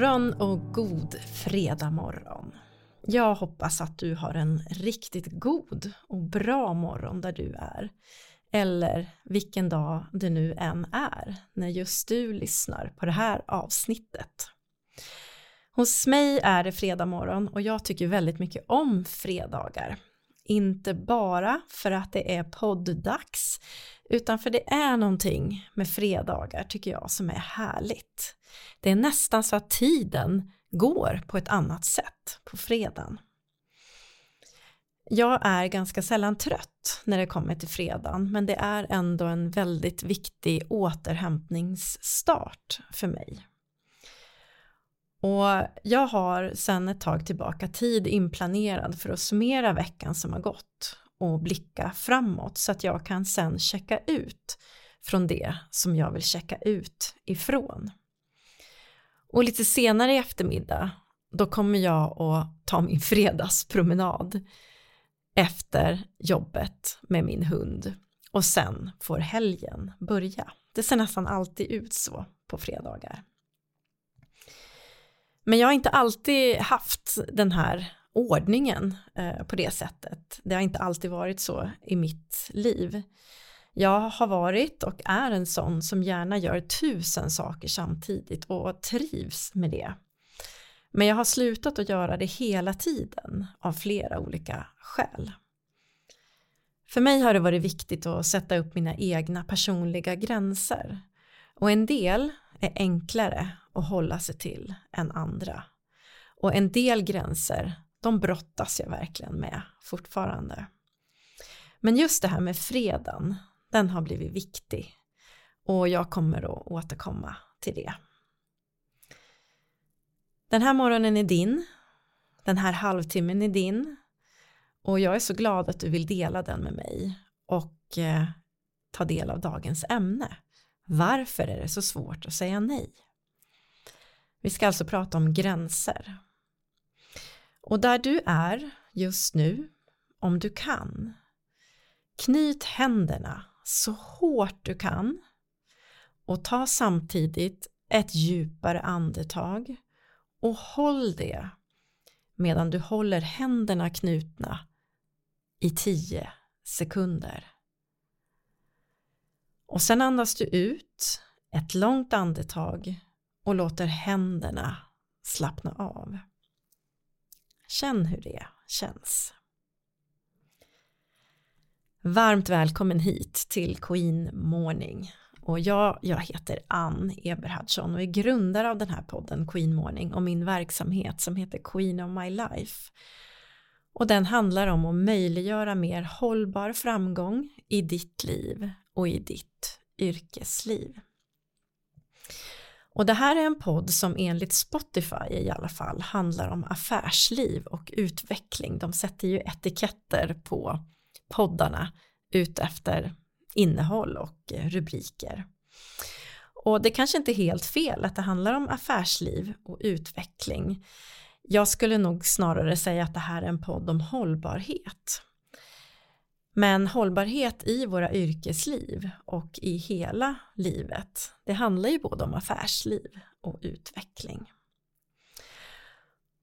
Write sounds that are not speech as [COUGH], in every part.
God morgon och god fredag morgon. Jag hoppas att du har en riktigt god och bra morgon där du är. Eller vilken dag det nu än är när just du lyssnar på det här avsnittet. Hos mig är det fredag morgon och jag tycker väldigt mycket om fredagar. Inte bara för att det är podddags utan för det är någonting med fredagar tycker jag som är härligt. Det är nästan så att tiden går på ett annat sätt på fredagen. Jag är ganska sällan trött när det kommer till fredagen men det är ändå en väldigt viktig återhämtningsstart för mig. Och jag har sedan ett tag tillbaka tid inplanerad för att summera veckan som har gått och blicka framåt så att jag kan sen checka ut från det som jag vill checka ut ifrån. Och lite senare i eftermiddag då kommer jag att ta min [LAUGHS] fredagspromenad efter jobbet med min hund och sen får helgen börja. Det ser nästan alltid ut så på fredagar. Men jag har inte alltid haft den här ordningen eh, på det sättet. Det har inte alltid varit så i mitt liv. Jag har varit och är en sån som gärna gör tusen saker samtidigt och trivs med det. Men jag har slutat att göra det hela tiden av flera olika skäl. För mig har det varit viktigt att sätta upp mina egna personliga gränser och en del är enklare att hålla sig till än andra. Och en del gränser, de brottas jag verkligen med fortfarande. Men just det här med freden, den har blivit viktig och jag kommer att återkomma till det. Den här morgonen är din, den här halvtimmen är din och jag är så glad att du vill dela den med mig och eh, ta del av dagens ämne. Varför är det så svårt att säga nej? Vi ska alltså prata om gränser. Och där du är just nu, om du kan, knyt händerna så hårt du kan och ta samtidigt ett djupare andetag och håll det medan du håller händerna knutna i 10 sekunder. Och sen andas du ut ett långt andetag och låter händerna slappna av. Känn hur det känns. Varmt välkommen hit till Queen Morning. Och jag, jag heter Ann Eberhardsson och är grundare av den här podden Queen Morning och min verksamhet som heter Queen of My Life. Och den handlar om att möjliggöra mer hållbar framgång i ditt liv och i ditt yrkesliv. Och det här är en podd som enligt Spotify i alla fall handlar om affärsliv och utveckling. De sätter ju etiketter på poddarna utefter innehåll och rubriker. Och det kanske inte är helt fel att det handlar om affärsliv och utveckling. Jag skulle nog snarare säga att det här är en podd om hållbarhet. Men hållbarhet i våra yrkesliv och i hela livet, det handlar ju både om affärsliv och utveckling.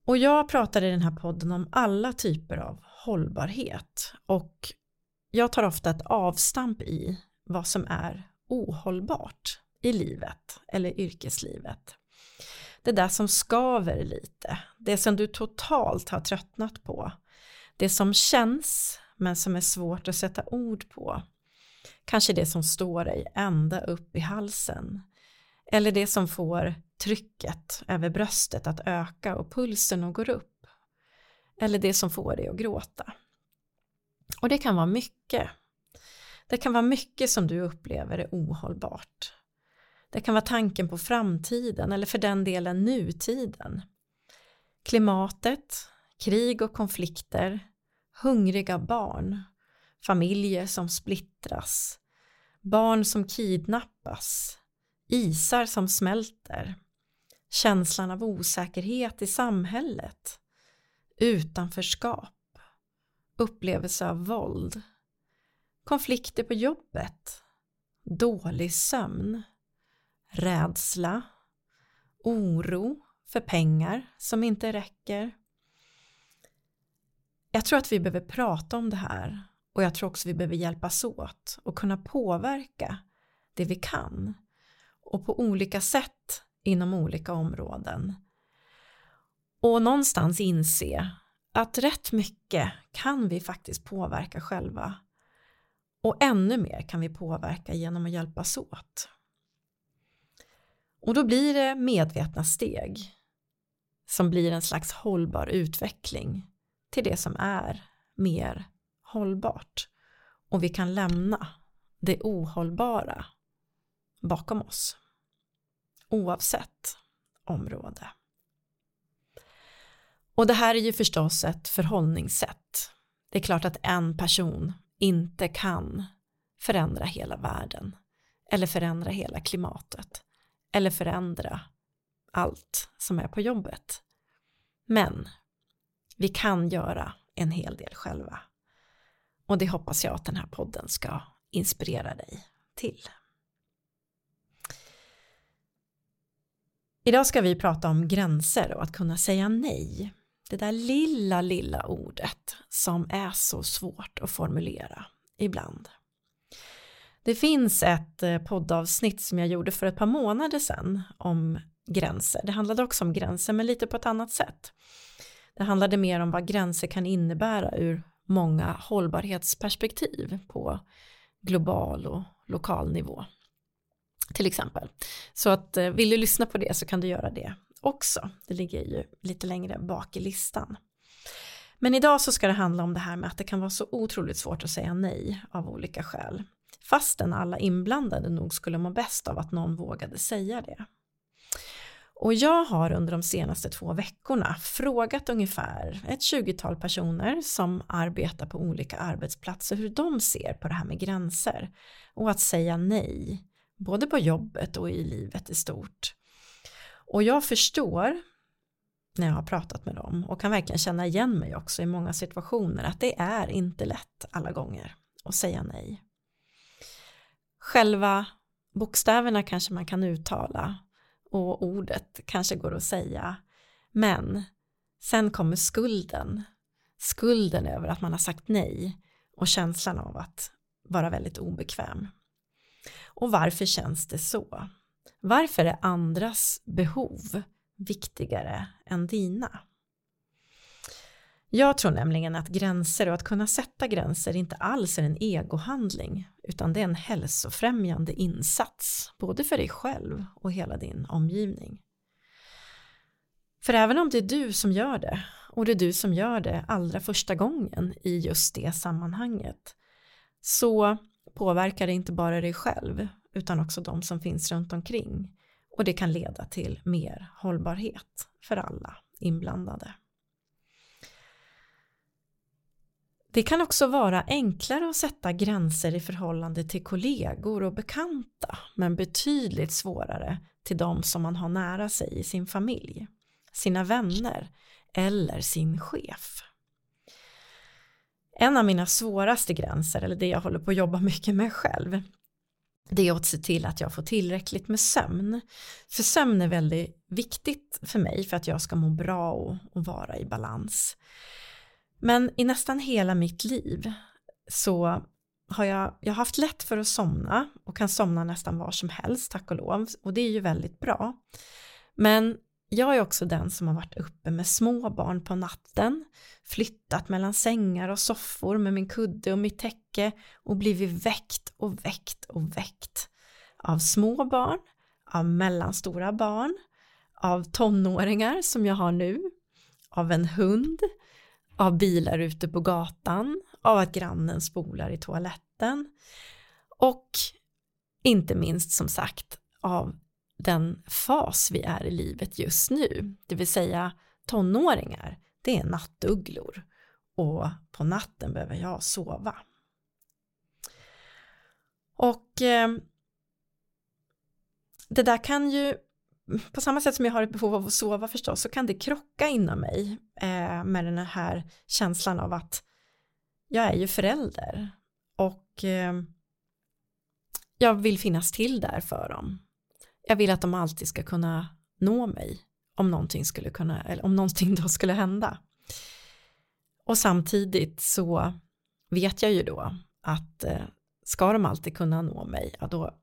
Och jag pratar i den här podden om alla typer av hållbarhet och jag tar ofta ett avstamp i vad som är ohållbart i livet eller yrkeslivet. Det där som skaver lite, det som du totalt har tröttnat på, det som känns men som är svårt att sätta ord på. Kanske det som står dig ända upp i halsen. Eller det som får trycket över bröstet att öka och pulsen att gå upp. Eller det som får dig att gråta. Och det kan vara mycket. Det kan vara mycket som du upplever är ohållbart. Det kan vara tanken på framtiden eller för den delen nutiden. Klimatet, krig och konflikter, hungriga barn, familjer som splittras, barn som kidnappas, isar som smälter, känslan av osäkerhet i samhället, utanförskap, upplevelse av våld, konflikter på jobbet, dålig sömn, rädsla, oro, för pengar som inte räcker. Jag tror att vi behöver prata om det här och jag tror också vi behöver hjälpas åt och kunna påverka det vi kan och på olika sätt inom olika områden. Och någonstans inse att rätt mycket kan vi faktiskt påverka själva och ännu mer kan vi påverka genom att hjälpas åt. Och då blir det medvetna steg som blir en slags hållbar utveckling till det som är mer hållbart och vi kan lämna det ohållbara bakom oss oavsett område. Och det här är ju förstås ett förhållningssätt. Det är klart att en person inte kan förändra hela världen eller förändra hela klimatet eller förändra allt som är på jobbet. Men vi kan göra en hel del själva. Och det hoppas jag att den här podden ska inspirera dig till. Idag ska vi prata om gränser och att kunna säga nej. Det där lilla, lilla ordet som är så svårt att formulera ibland. Det finns ett eh, poddavsnitt som jag gjorde för ett par månader sedan om gränser. Det handlade också om gränser men lite på ett annat sätt. Det handlade mer om vad gränser kan innebära ur många hållbarhetsperspektiv på global och lokal nivå. Till exempel. Så att eh, vill du lyssna på det så kan du göra det också. Det ligger ju lite längre bak i listan. Men idag så ska det handla om det här med att det kan vara så otroligt svårt att säga nej av olika skäl. Fastän alla inblandade nog skulle må bäst av att någon vågade säga det. Och jag har under de senaste två veckorna frågat ungefär ett tjugotal personer som arbetar på olika arbetsplatser hur de ser på det här med gränser och att säga nej, både på jobbet och i livet i stort. Och jag förstår när jag har pratat med dem och kan verkligen känna igen mig också i många situationer att det är inte lätt alla gånger att säga nej. Själva bokstäverna kanske man kan uttala och ordet kanske går att säga men sen kommer skulden skulden över att man har sagt nej och känslan av att vara väldigt obekväm. Och varför känns det så? Varför är andras behov viktigare än dina? Jag tror nämligen att gränser och att kunna sätta gränser inte alls är en egohandling utan det är en hälsofrämjande insats både för dig själv och hela din omgivning. För även om det är du som gör det och det är du som gör det allra första gången i just det sammanhanget så påverkar det inte bara dig själv utan också de som finns runt omkring och det kan leda till mer hållbarhet för alla inblandade. Det kan också vara enklare att sätta gränser i förhållande till kollegor och bekanta men betydligt svårare till de som man har nära sig i sin familj, sina vänner eller sin chef. En av mina svåraste gränser, eller det jag håller på att jobba [LAUGHS] mycket med själv, det är att se till att jag får tillräckligt med sömn. För sömn är väldigt viktigt för mig för att jag ska må bra och, och vara i balans. Men i nästan hela mitt liv så har jag, jag har haft lätt för att somna och kan somna nästan var som helst, tack och lov. Och det är ju väldigt bra. Men jag är också den som har varit uppe med små barn på natten, flyttat mellan sängar och soffor med min kudde och mitt täcke och blivit väckt och väckt och väckt av små barn, av mellanstora barn, av tonåringar som jag har nu, av en hund, av bilar ute på gatan, av att grannen spolar i toaletten och inte minst som sagt av den fas vi är i livet just nu, det vill säga tonåringar, det är nattugglor och på natten behöver jag sova. Och eh, det där kan ju på samma sätt som jag har ett behov av att sova förstås så kan det krocka inom mig eh, med den här känslan av att jag är ju förälder och eh, jag vill finnas till där för dem. Jag vill att de alltid ska kunna nå mig om någonting skulle kunna, eller om någonting då skulle hända. Och samtidigt så vet jag ju då att eh, ska de alltid kunna nå mig, ja då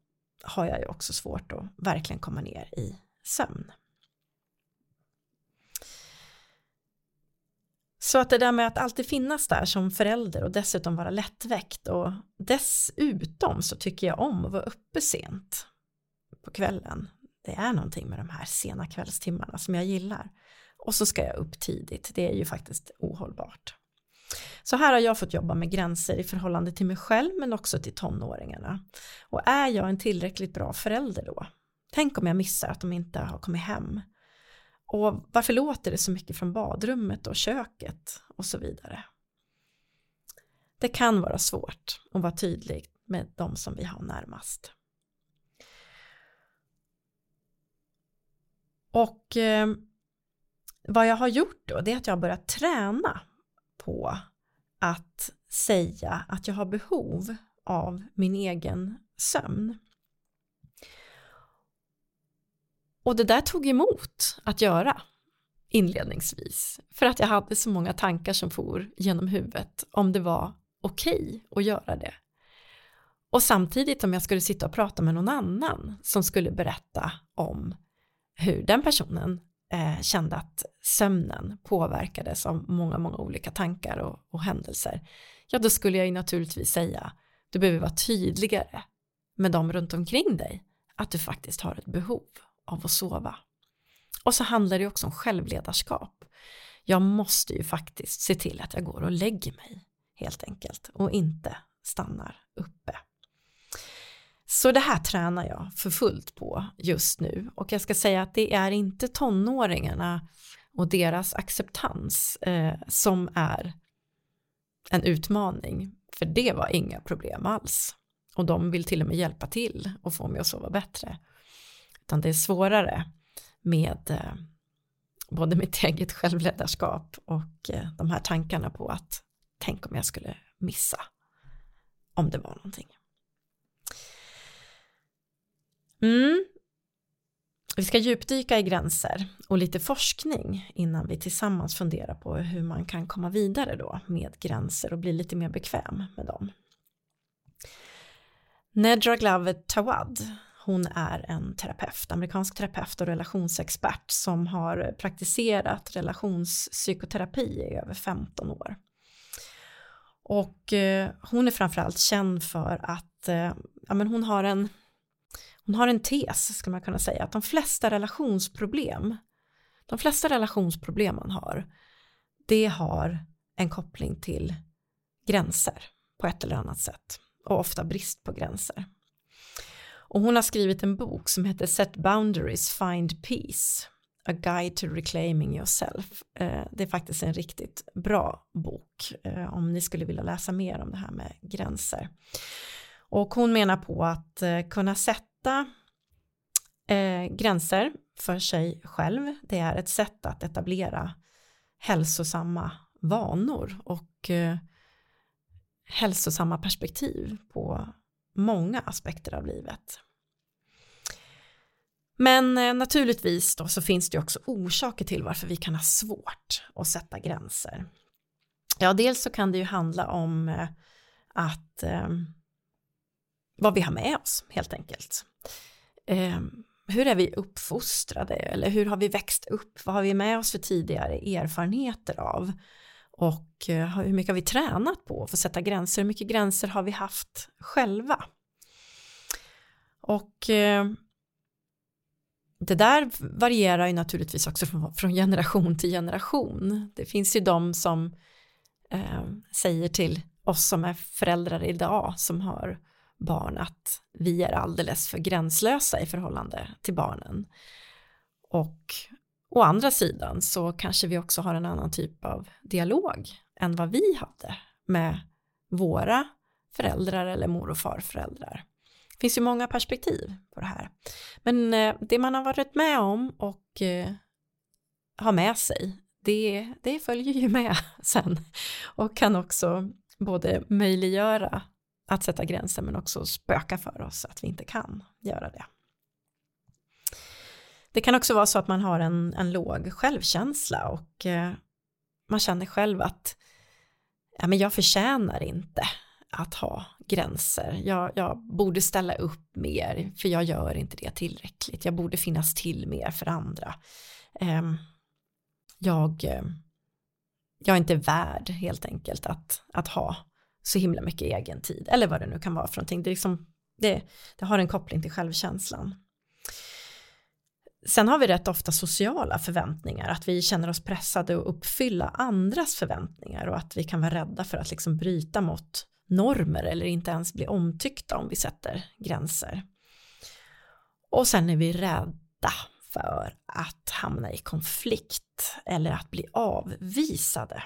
har jag ju också svårt att verkligen komma ner i sömn. Så att det där med att alltid finnas där som förälder och dessutom vara lättväckt och dessutom så tycker jag om att vara uppe sent på kvällen. Det är någonting med de här sena kvällstimmarna som jag gillar. Och så ska jag upp tidigt, det är ju faktiskt ohållbart. Så här har jag fått jobba med gränser i förhållande till mig själv men också till tonåringarna. Och är jag en tillräckligt bra förälder då? Tänk om jag missar att de inte har kommit hem. Och varför låter det så mycket från badrummet och köket och så vidare. Det kan vara svårt att vara tydlig med de som vi har närmast. Och eh, vad jag har gjort då det är att jag har börjat träna på att säga att jag har behov av min egen sömn. Och det där tog emot att göra inledningsvis för att jag hade så många tankar som for genom huvudet om det var okej okay att göra det. Och samtidigt om jag skulle sitta och prata med någon annan som skulle berätta om hur den personen eh, kände att sömnen påverkades av många, många olika tankar och, och händelser, ja då skulle jag ju naturligtvis säga, du behöver vara tydligare med dem runt omkring dig, att du faktiskt har ett behov av att sova. Och så handlar det också om självledarskap. Jag måste ju faktiskt se till att jag går och lägger mig helt enkelt och inte stannar uppe. Så det här tränar jag för fullt på just nu och jag ska säga att det är inte tonåringarna och deras acceptans eh, som är en utmaning för det var inga problem alls och de vill till och med hjälpa till och få mig att sova bättre utan det är svårare med eh, både mitt eget självledarskap och eh, de här tankarna på att tänk om jag skulle missa om det var någonting. Mm. Vi ska djupdyka i gränser och lite forskning innan vi tillsammans funderar på hur man kan komma vidare då med gränser och bli lite mer bekväm med dem. Nedra Glover Tawad, hon är en terapeut, amerikansk terapeut och relationsexpert som har praktiserat relationspsykoterapi i över 15 år. Och eh, hon är framförallt känd för att eh, ja, men hon har en hon har en tes, ska man kunna säga, att de flesta relationsproblem, de flesta relationsproblem man har, det har en koppling till gränser på ett eller annat sätt och ofta brist på gränser. Och hon har skrivit en bok som heter Set Boundaries, Find Peace, A Guide to Reclaiming Yourself. Eh, det är faktiskt en riktigt bra bok eh, om ni skulle vilja läsa mer om det här med gränser. Och hon menar på att eh, kunna sätta gränser för sig själv. Det är ett sätt att etablera hälsosamma vanor och hälsosamma perspektiv på många aspekter av livet. Men eh, naturligtvis då så finns det också orsaker till varför vi kan ha svårt att sätta gränser. Ja, dels så kan det ju handla om eh, att eh, vad vi har med oss helt enkelt. Eh, hur är vi uppfostrade eller hur har vi växt upp? Vad har vi med oss för tidigare erfarenheter av? Och eh, hur mycket har vi tränat på för att sätta gränser? Hur mycket gränser har vi haft själva? Och eh, det där varierar ju naturligtvis också från, från, generation till generation. Det finns ju de som eh, säger till oss som är föräldrar idag som har barn att vi är alldeles för gränslösa i förhållande till barnen. Och å andra sidan så kanske vi också har en annan typ av dialog än vad vi hade med våra föräldrar eller mor och farföräldrar. Det finns ju många perspektiv på det här. Men eh, det man har varit med om och eh, har med sig, det, det följer ju med [LAUGHS] sen och kan också både möjliggöra att sätta gränser men också spöka för oss att vi inte kan göra det. Det kan också vara så att man har en, en låg självkänsla och eh, man känner själv att ja, men jag förtjänar inte att ha gränser. Jag, jag, borde ställa upp mer för jag gör inte det tillräckligt. Jag borde finnas till mer för andra. Ehm, jag, ehm, jag är inte värd helt enkelt att, att ha så himla mycket egen tid eller vad det nu kan vara för någonting. Det, liksom, det, det har en koppling till självkänslan. Sen har vi rätt ofta sociala förväntningar, att vi känner oss pressade att uppfylla andras förväntningar och att vi kan vara rädda för att liksom bryta mot normer eller inte ens bli omtyckta om vi sätter gränser. Och sen är vi rädda för att hamna i konflikt eller att bli avvisade.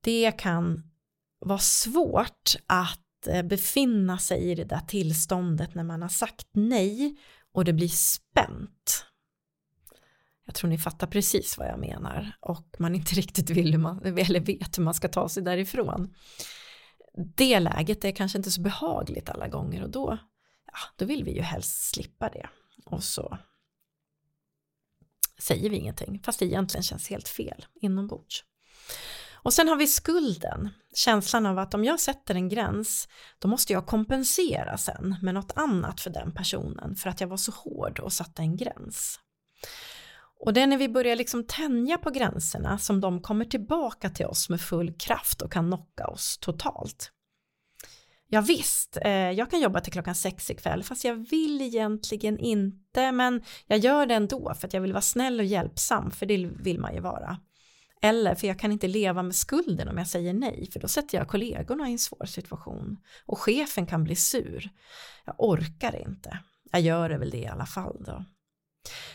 Det kan vara svårt att eh, befinna sig i det där tillståndet när man har sagt nej och det blir spänt. Jag tror ni fattar precis vad jag menar och man inte [LAUGHS] riktigt vill hur man, eller vet hur man ska ta sig därifrån. Det läget är kanske inte så behagligt alla gånger och då, ja, då vill vi ju helst slippa det. Och så säger vi ingenting fast det egentligen känns helt fel inombords. Och sen har vi skulden, känslan av att om jag sätter en gräns då måste jag kompensera sen med något annat för den personen för att jag var så hård och satte en gräns. Och det är när vi börjar liksom tänja på gränserna som de kommer tillbaka till oss med full kraft och kan knocka oss totalt. Ja, visst, eh, jag kan jobba till klockan sex ikväll fast jag vill egentligen inte men jag gör det ändå för att jag vill vara snäll och hjälpsam för det vill man ju vara. Eller för jag kan inte leva med skulden om jag säger nej, för då sätter jag kollegorna i en svår situation. Och chefen kan bli sur. Jag orkar inte. Jag gör det väl det i alla fall då.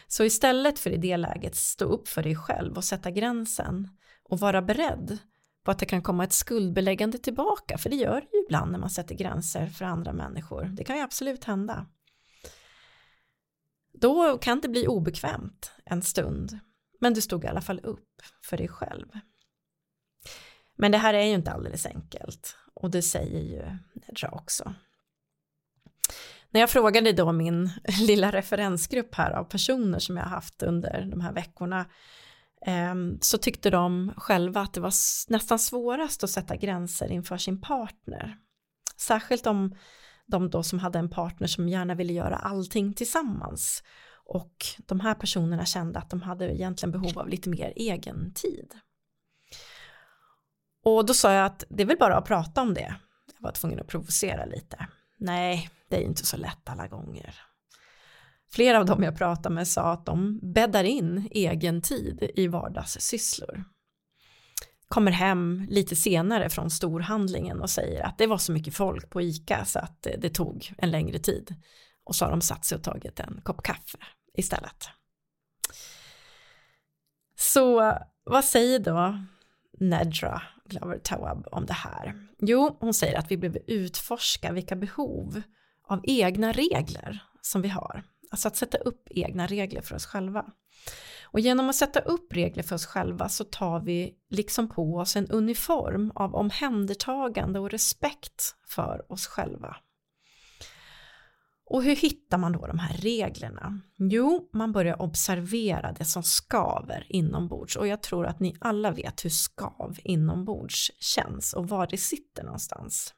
Så istället för i det läget stå upp för dig själv och sätta gränsen och vara beredd på att det kan komma ett skuldbeläggande tillbaka, för det gör det ju ibland när man sätter gränser för andra människor. Det kan ju absolut hända. Då kan det bli obekvämt en stund men du stod i alla fall upp för dig själv. Men det här är ju inte alldeles enkelt och det säger ju Nedra också. När jag frågade då min [LAUGHS] lilla referensgrupp här av personer som jag har haft under de här veckorna ehm, så tyckte de själva att det var nästan svårast att sätta gränser inför sin partner. Särskilt om de då som hade en partner som gärna ville göra allting tillsammans och de här personerna kände att de hade egentligen behov av lite mer egen tid. Och då sa jag att det är väl bara att prata om det. Jag var tvungen att provocera lite. Nej, det är inte så lätt alla gånger. Flera av dem jag pratade med sa att de bäddar in egen tid i vardagssysslor. Kommer hem lite senare från storhandlingen och säger att det var så mycket folk på ICA så att det tog en längre tid. Och så har de satt sig och tagit en kopp kaffe istället. Så vad säger då Nedra Glover Tawab om det här? Jo, hon säger att vi behöver utforska vilka behov av egna regler som vi har. Alltså att sätta upp egna regler för oss själva. Och genom att sätta upp regler för oss själva så tar vi liksom på oss en uniform av omhändertagande och respekt för oss själva. Och hur hittar man då de här reglerna? Jo, man börjar observera det som skaver inombords och jag tror att ni alla vet hur skav inombords känns och var det sitter någonstans.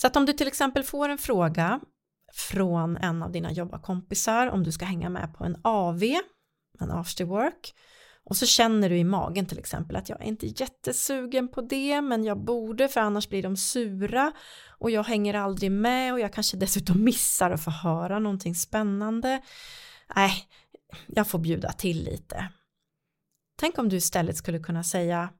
Så att om du till exempel får en fråga från en av dina jobbarkompisar om du ska hänga med på en AV, en after work, och så känner du i magen till exempel att jag är inte jättesugen på det men jag borde för annars blir de sura och jag hänger aldrig med och jag kanske dessutom missar att få höra någonting spännande. Nej, jag får bjuda till lite. Tänk om du istället skulle kunna säga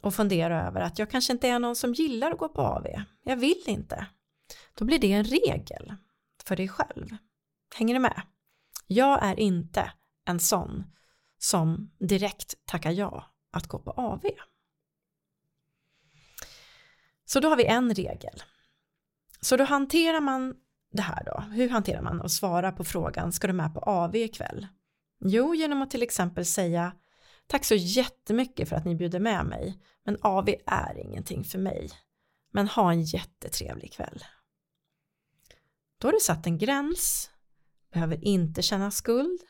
och fundera över att jag kanske inte är någon som gillar att gå på AV. Jag vill inte. Då blir det en regel för dig själv. Hänger du med? Jag är inte en sån som direkt tackar ja att gå på AV. Så då har vi en regel. Så då hanterar man det här då. Hur hanterar man och svara på frågan ska du med på AV ikväll? Jo, genom att till exempel säga tack så jättemycket för att ni bjuder med mig men AV är ingenting för mig. Men ha en jättetrevlig kväll. Då har du satt en gräns behöver inte känna skuld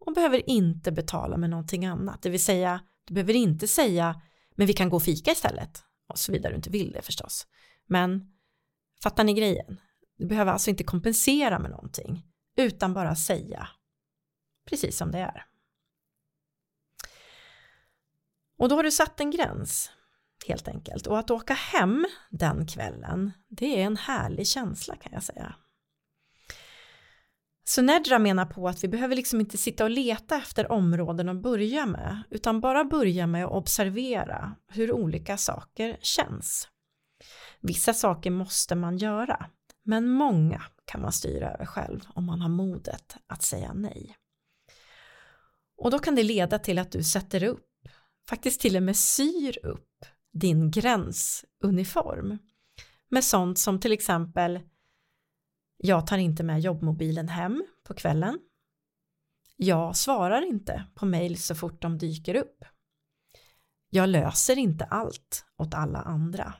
och behöver inte betala med någonting annat. Det vill säga, du behöver inte säga men vi kan gå och fika istället. Och så vidare du inte vill det förstås. Men fattar ni grejen? Du behöver alltså inte kompensera med någonting utan bara säga precis som det är. Och då har du satt en gräns helt enkelt och att åka hem den kvällen det är en härlig känsla kan jag säga. Så Nedra menar på att vi behöver liksom inte sitta och leta efter områden att börja med utan bara börja med att observera hur olika saker känns. Vissa saker måste man göra men många kan man styra över själv om man har modet att säga nej. Och då kan det leda till att du sätter upp, faktiskt till och med syr upp din gränsuniform med sånt som till exempel jag tar inte med jobbmobilen hem på kvällen. Jag svarar inte på mejl så fort de dyker upp. Jag löser inte allt åt alla andra.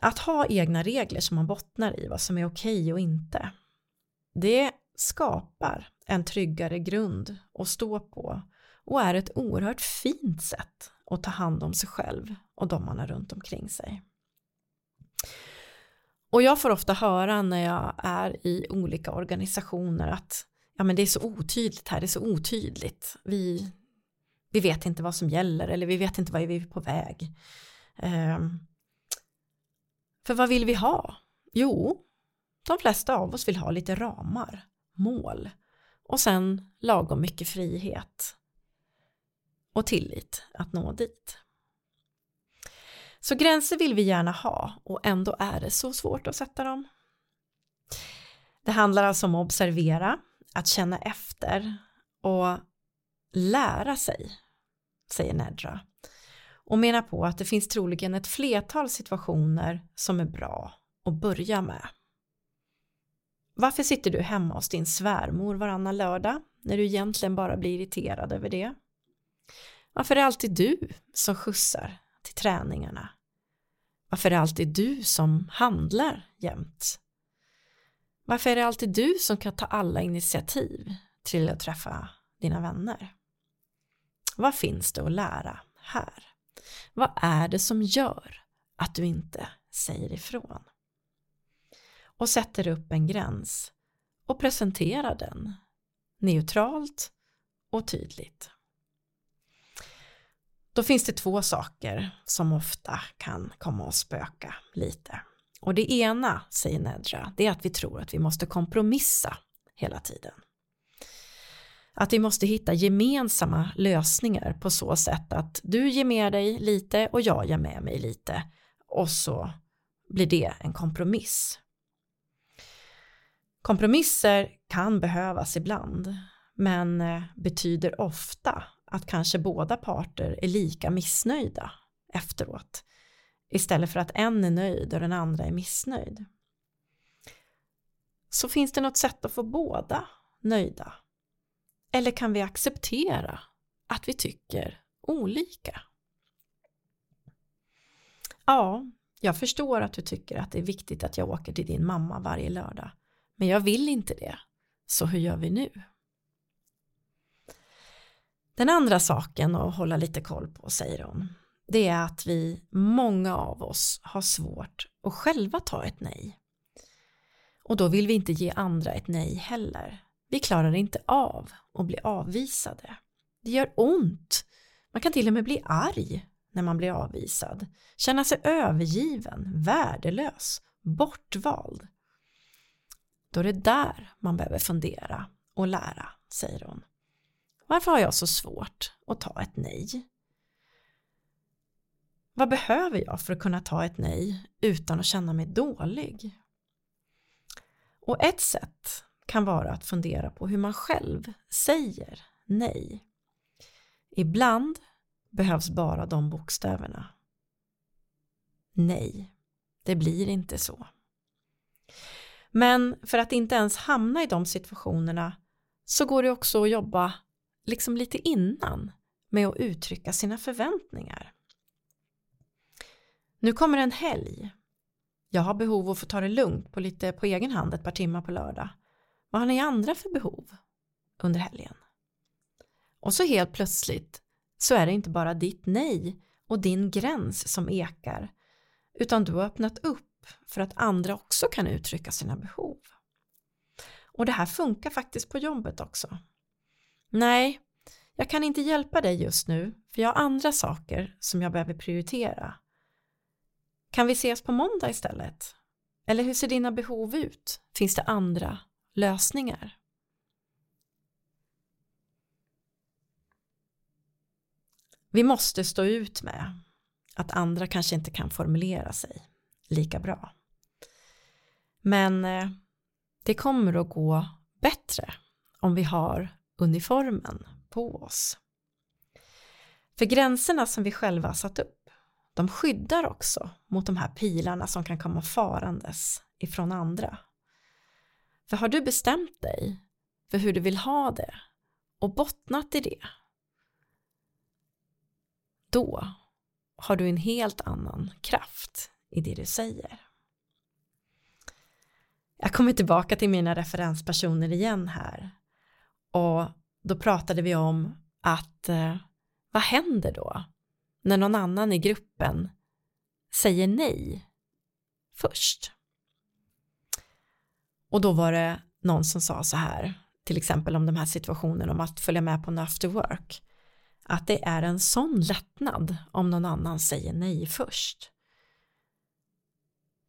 Att ha egna regler som man bottnar i vad som är okej och inte. Det skapar en tryggare grund att stå på och är ett oerhört fint sätt att ta hand om sig själv och de man har runt omkring sig. Och jag får ofta höra när jag är i olika organisationer att ja men det är så otydligt här, det är så otydligt. Vi, vi vet inte vad som gäller eller vi vet inte vad vi är på väg. Um, för vad vill vi ha? Jo, de flesta av oss vill ha lite ramar, mål och sen lagom mycket frihet och tillit att nå dit. Så gränser vill vi gärna ha och ändå är det så svårt att sätta dem. Det handlar alltså om att observera, att känna efter och lära sig, säger Nedra. Och menar på att det finns troligen ett flertal situationer som är bra att börja med. Varför sitter du hemma hos din svärmor varannan lördag när du egentligen bara blir irriterad över det? Varför är det alltid du som skjutsar till träningarna? Varför är det alltid du som handlar jämt? Varför är det alltid du som kan ta alla initiativ till att träffa dina vänner? Vad finns det att lära här? Vad är det som gör att du inte säger ifrån? Och sätter upp en gräns och presenterar den neutralt och tydligt. Då finns det två saker som ofta kan komma att spöka lite. Och det ena, säger Nedra, det är att vi tror att vi måste kompromissa hela tiden. Att vi måste hitta gemensamma lösningar på så sätt att du ger med dig lite och jag ger med mig lite och så blir det en kompromiss. Kompromisser kan behövas ibland men eh, betyder ofta att kanske båda parter är lika missnöjda efteråt istället för att en är nöjd och den andra är missnöjd. Så finns det något sätt att få båda nöjda? Eller kan vi acceptera att vi tycker olika? Ja, jag förstår att du tycker att det är viktigt att jag åker till din mamma varje lördag, men jag vill inte det. Så hur gör vi nu? Den andra saken att hålla lite koll på säger hon det är att vi, många av oss, har svårt att själva ta ett nej. Och då vill vi inte ge andra ett nej heller. Vi klarar inte av att bli avvisade. Det gör ont. Man kan till och med bli arg när man blir avvisad. Känna sig övergiven, värdelös, bortvald. Då är det där man behöver fundera och lära, säger hon. Varför har jag så svårt att ta ett nej? Vad behöver jag för att kunna ta ett nej utan att känna mig dålig? Och ett sätt kan vara att fundera på hur man själv säger nej. Ibland behövs bara de bokstäverna. Nej, det blir inte så. Men för att inte ens hamna i de situationerna så går det också att jobba liksom lite innan med att uttrycka sina förväntningar. Nu kommer en helg. Jag har behov av att få ta det lugnt på lite på egen hand ett par timmar på lördag. Vad har ni andra för behov under helgen? Och så helt plötsligt så är det inte bara ditt nej och din gräns som ekar utan du har öppnat upp för att andra också kan uttrycka sina behov. Och det här funkar faktiskt på jobbet också. Nej, jag kan inte hjälpa dig just nu för jag har andra saker som jag behöver prioritera. Kan vi ses på måndag istället? Eller hur ser dina behov ut? Finns det andra lösningar? Vi måste stå ut med att andra kanske inte kan formulera sig lika bra. Men eh, det kommer att gå bättre om vi har uniformen på oss. För gränserna som vi själva har satt upp, de skyddar också mot de här pilarna som kan komma farandes ifrån andra. För har du bestämt dig för hur du vill ha det och bottnat i det, då har du en helt annan kraft i det du säger. Jag kommer tillbaka till mina referenspersoner igen här och då pratade vi om att eh, vad händer då när någon annan i gruppen säger nej först? Och då var det någon som sa så här, till exempel om de här situationerna om att följa med på en after work, att det är en sån lättnad om någon annan säger nej först.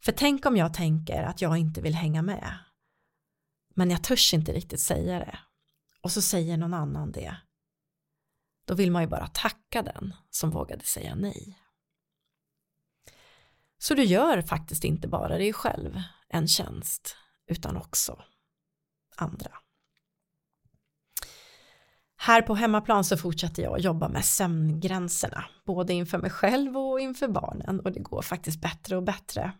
För tänk om jag tänker att jag inte vill hänga med, men jag törs inte riktigt säga det och så säger någon annan det. Då vill man ju bara tacka den som vågade säga nej. Så du gör faktiskt inte bara dig själv en tjänst utan också andra. Här på hemmaplan så fortsätter jag jobba med sömngränserna, både inför mig själv och inför barnen och det går faktiskt bättre och bättre.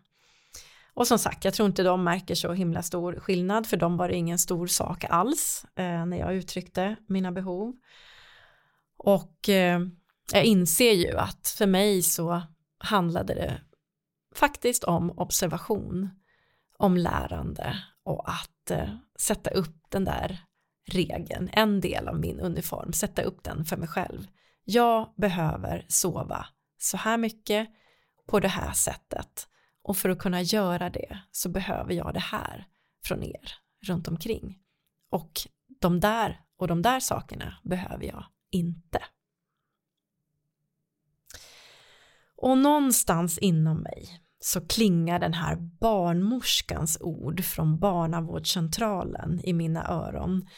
Och som sagt, jag tror inte de märker så himla stor skillnad, för de var det ingen stor sak alls eh, när jag uttryckte mina behov. Och eh, jag inser ju att för mig så handlade det faktiskt om observation, om lärande och att eh, sätta upp den där regeln, en del av min uniform, sätta upp den för mig själv. Jag behöver sova så här mycket på det här sättet och för att kunna göra det så behöver jag det här från er runt omkring. Och de där och de där sakerna behöver jag inte. Och någonstans inom mig så klingar den här barnmorskans ord från barnavårdscentralen i mina öron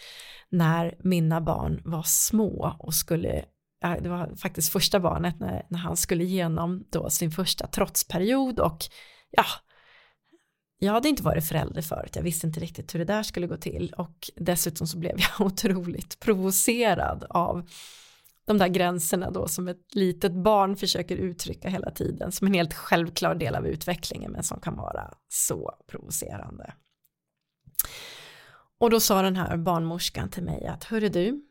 när mina barn var små och skulle äh, det var faktiskt första barnet när, när han skulle igenom då sin första trotsperiod och ja, jag hade inte varit förälder förut, jag visste inte riktigt hur det där skulle gå till och dessutom så blev jag [LAUGHS] otroligt provocerad av de där gränserna då som ett litet barn försöker uttrycka hela tiden som en helt självklar del av utvecklingen men som kan vara så provocerande. Och då sa den här barnmorskan till mig att hörru du,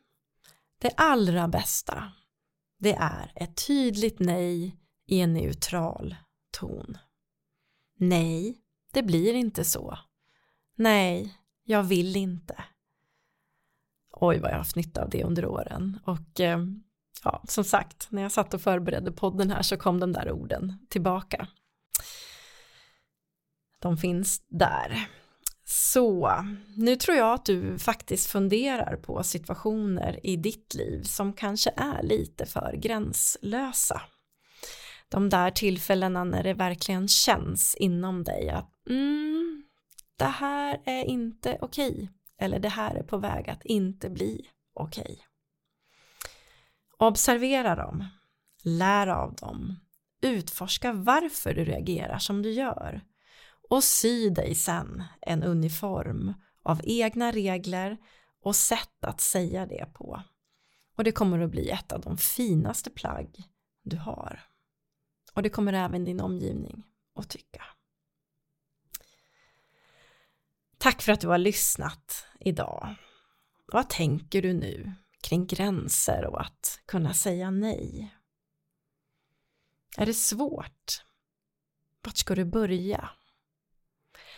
det allra bästa det är ett tydligt nej i en neutral ton. Nej, det blir inte så. Nej, jag vill inte. Oj vad jag har haft nytta av det under åren och eh, ja, som sagt, när jag satt och förberedde podden här så kom de där orden tillbaka. De finns där. Så nu tror jag att du faktiskt funderar på situationer i ditt liv som kanske är lite för gränslösa de där tillfällena när det verkligen känns inom dig att mm, det här är inte okej okay. eller det här är på väg att inte bli okej. Okay. Observera dem, lär av dem, utforska varför du reagerar som du gör och sy dig sen en uniform av egna regler och sätt att säga det på. Och det kommer att bli ett av de finaste plagg du har. Och det kommer även din omgivning att tycka. Tack för att du har lyssnat idag. Vad tänker du nu kring gränser och att kunna säga nej? Är det svårt? Vart ska du börja?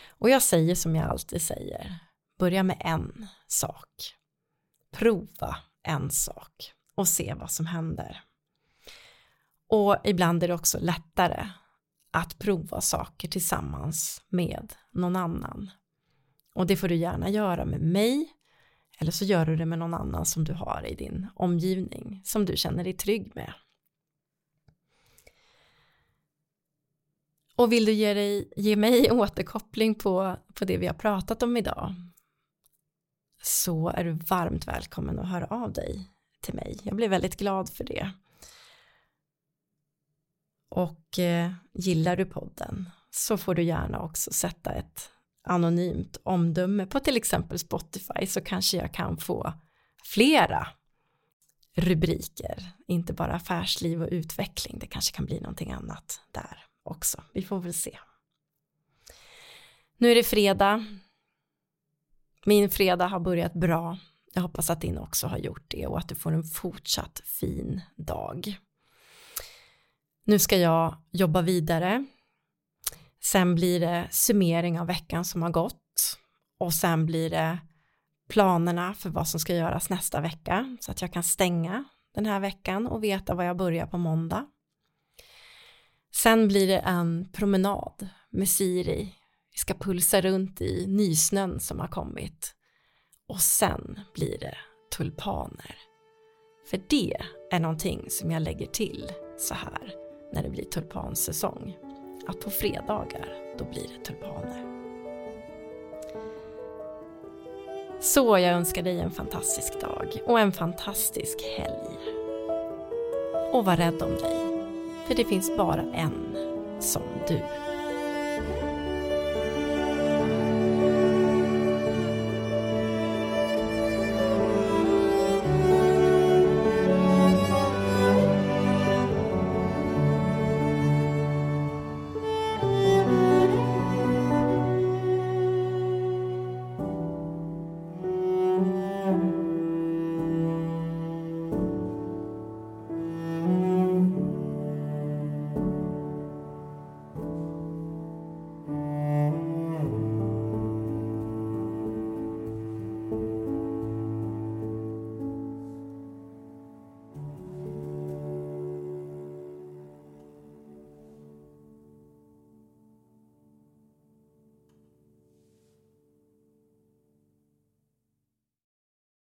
Och jag säger som jag alltid säger. börja med en sak. Prova en sak och se vad som händer. Och ibland är det också lättare att prova saker tillsammans med någon annan. Och det får du gärna göra med mig eller så gör du det med någon annan som du har i din omgivning som du känner dig trygg med. Och vill du ge, dig, ge mig [LAUGHS] återkoppling på, på det vi har pratat om idag så är du varmt välkommen att höra av dig till mig. Jag blir väldigt glad för det. Och eh, gillar du podden så får du gärna också sätta ett anonymt omdöme på till exempel Spotify så kanske jag kan få flera rubriker, inte bara affärsliv och utveckling, det kanske kan bli någonting annat där också, vi får väl se. Nu är det fredag, min fredag har börjat bra, jag hoppas att din också har gjort det och att du får en fortsatt fin dag. Nu ska jag jobba vidare Sen blir det summering av veckan som har gått och sen blir det planerna för vad som ska göras nästa vecka så att jag kan stänga den här veckan och veta vad jag börjar på måndag. Sen blir det en promenad med Siri. Vi ska pulsa runt i nysnön som har kommit. Och sen blir det tulpaner. För det är någonting som jag lägger till så här när det blir tulpansäsong att på fredagar, då blir det tulpaner. Så jag önskar dig en fantastisk dag och en fantastisk helg. Och var rädd om dig, för det finns bara en som du.